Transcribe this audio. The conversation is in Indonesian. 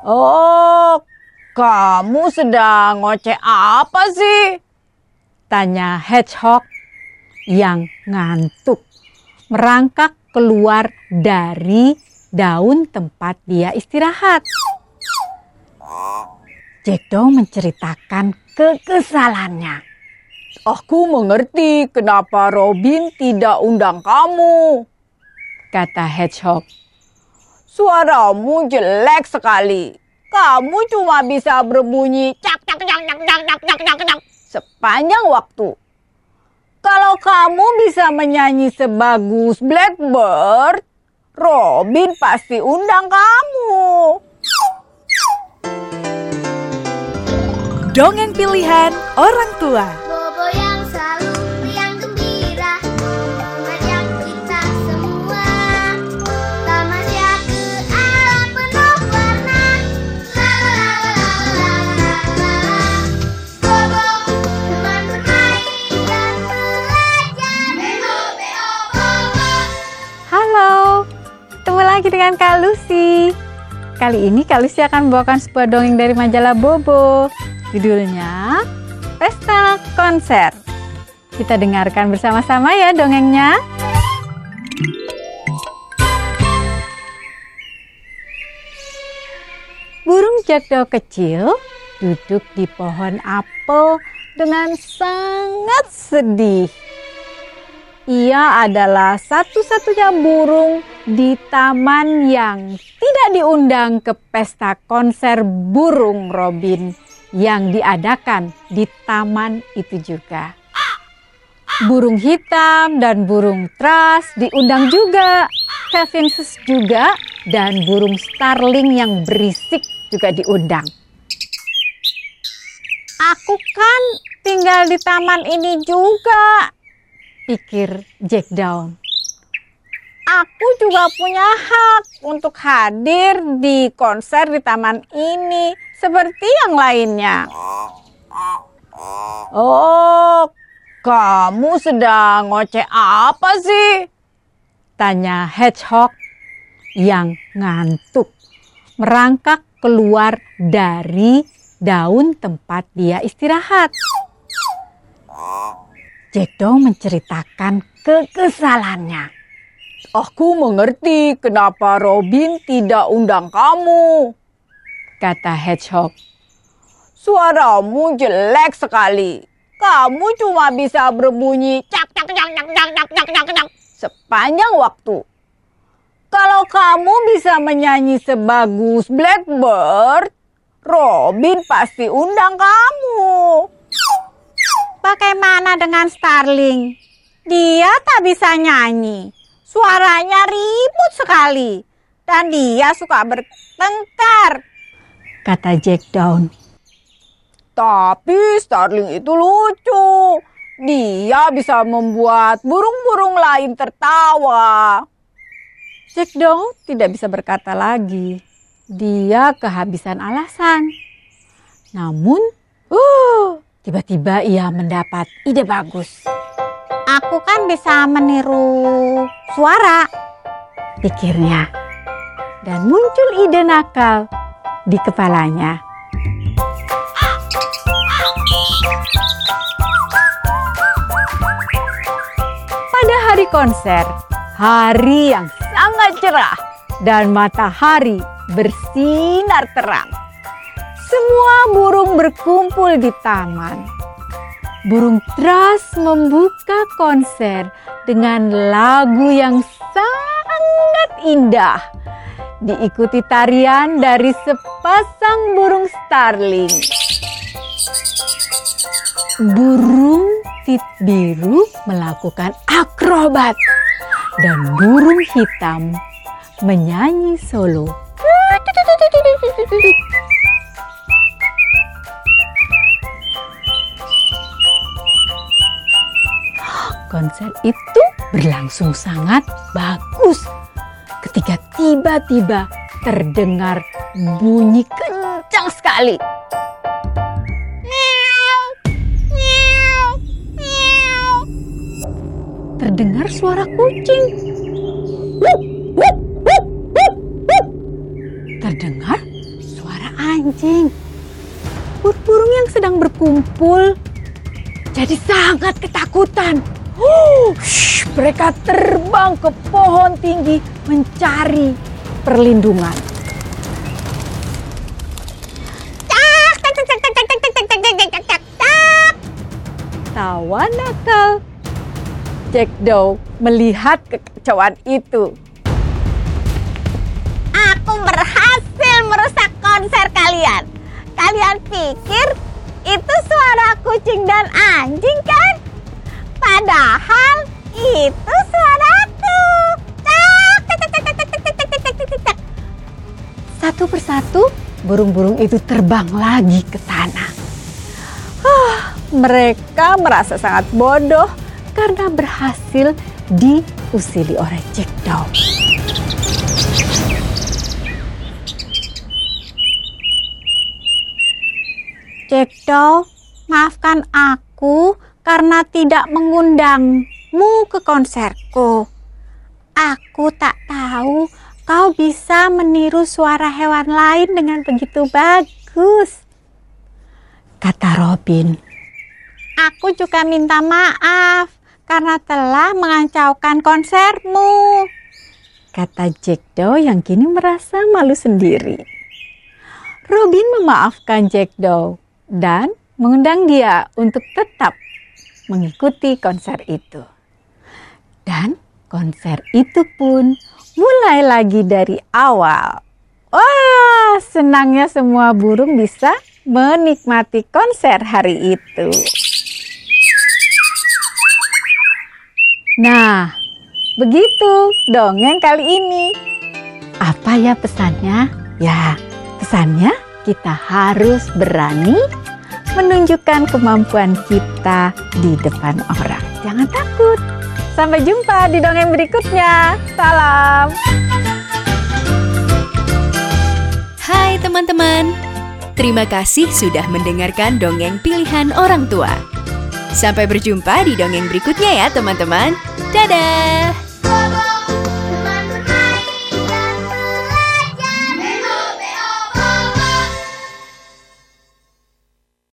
Oh, kamu sedang ngoceh apa sih? Tanya hedgehog yang ngantuk merangkak keluar dari daun tempat dia istirahat. Jack menceritakan kekesalannya. Aku mengerti kenapa Robin tidak undang kamu, kata Hedgehog. Suaramu jelek sekali. Kamu cuma bisa berbunyi cak cak cak cak cak cak cak cak cak sepanjang waktu. Kalau kamu bisa menyanyi sebagus Blackbird, Robin pasti undang kamu. Dongeng pilihan orang tua. Lagi dengan Kak Lucy. Kali ini Kak Lucy akan membawakan sebuah dongeng dari majalah Bobo. Judulnya Pesta Konser. Kita dengarkan bersama-sama ya dongengnya. Burung jackdaw kecil duduk di pohon apel dengan sangat sedih. Ia adalah satu-satunya burung di taman yang tidak diundang ke pesta konser burung Robin yang diadakan di taman itu juga. Burung hitam dan burung tras diundang juga. Kevinsus juga dan burung starling yang berisik juga diundang. Aku kan tinggal di taman ini juga, pikir Jack Down. Aku juga punya hak untuk hadir di konser di taman ini seperti yang lainnya. Oh, kamu sedang ngoceh apa sih? Tanya hedgehog yang ngantuk merangkak keluar dari daun tempat dia istirahat. Daw menceritakan kekesalannya. Aku mengerti kenapa Robin tidak undang kamu, kata Hedgehog. Suaramu jelek sekali. Kamu cuma bisa berbunyi cak cak cak cak cak cak cak cak cak sepanjang waktu. Kalau kamu bisa menyanyi sebagus Blackbird, Robin pasti undang kamu. Bagaimana dengan Starling? Dia tak bisa nyanyi. Suaranya ribut sekali. Dan dia suka bertengkar. Kata Jack Down. Tapi Starling itu lucu. Dia bisa membuat burung-burung lain tertawa. Jack Down tidak bisa berkata lagi. Dia kehabisan alasan. Namun, uh, tiba-tiba ia mendapat ide bagus. Aku kan bisa meniru suara, pikirnya. Dan muncul ide nakal di kepalanya. Pada hari konser, hari yang sangat cerah dan matahari bersinar terang. Semua burung berkumpul di taman. Burung Tras membuka konser dengan lagu yang sangat indah. Diikuti tarian dari sepasang burung starling. Burung tit biru melakukan akrobat dan burung hitam menyanyi solo. Konser itu berlangsung sangat bagus ketika tiba-tiba terdengar bunyi kencang sekali. Terdengar suara kucing. terdengar suara anjing. Burung-burung yang sedang berkumpul jadi sangat ketakutan. Huh, shh, mereka terbang ke pohon tinggi mencari perlindungan. Tak, tak, tak, tak, tak, tak, tak, tak, tak, tak, tak, tak, tak. Tawa nakal. Jack Doe melihat kekacauan itu. Aku berhasil merusak konser kalian. Kalian pikir itu suara kucing dan anjing kan? Padahal itu suaraku. Tak, tak, tak, tak, tak, tak, tak, tak, tak, tak, tak, tak. Satu persatu burung-burung itu terbang lagi ke tanah. Ah, mereka merasa sangat bodoh karena berhasil diusili oleh Jack Daw. Jack Daw, maafkan aku karena tidak mengundangmu ke konserku. Aku tak tahu kau bisa meniru suara hewan lain dengan begitu bagus. Kata Robin. Aku juga minta maaf karena telah mengacaukan konsermu. Kata Jack Doe yang kini merasa malu sendiri. Robin memaafkan Jack Doe dan mengundang dia untuk tetap mengikuti konser itu. Dan konser itu pun mulai lagi dari awal. Wah, senangnya semua burung bisa menikmati konser hari itu. Nah, begitu dongeng kali ini. Apa ya pesannya? Ya, pesannya kita harus berani menunjukkan kemampuan kita di depan orang. Jangan takut. Sampai jumpa di dongeng berikutnya. Salam. Hai teman-teman, terima kasih sudah mendengarkan dongeng pilihan orang tua. Sampai berjumpa di dongeng berikutnya ya teman-teman. Dadah!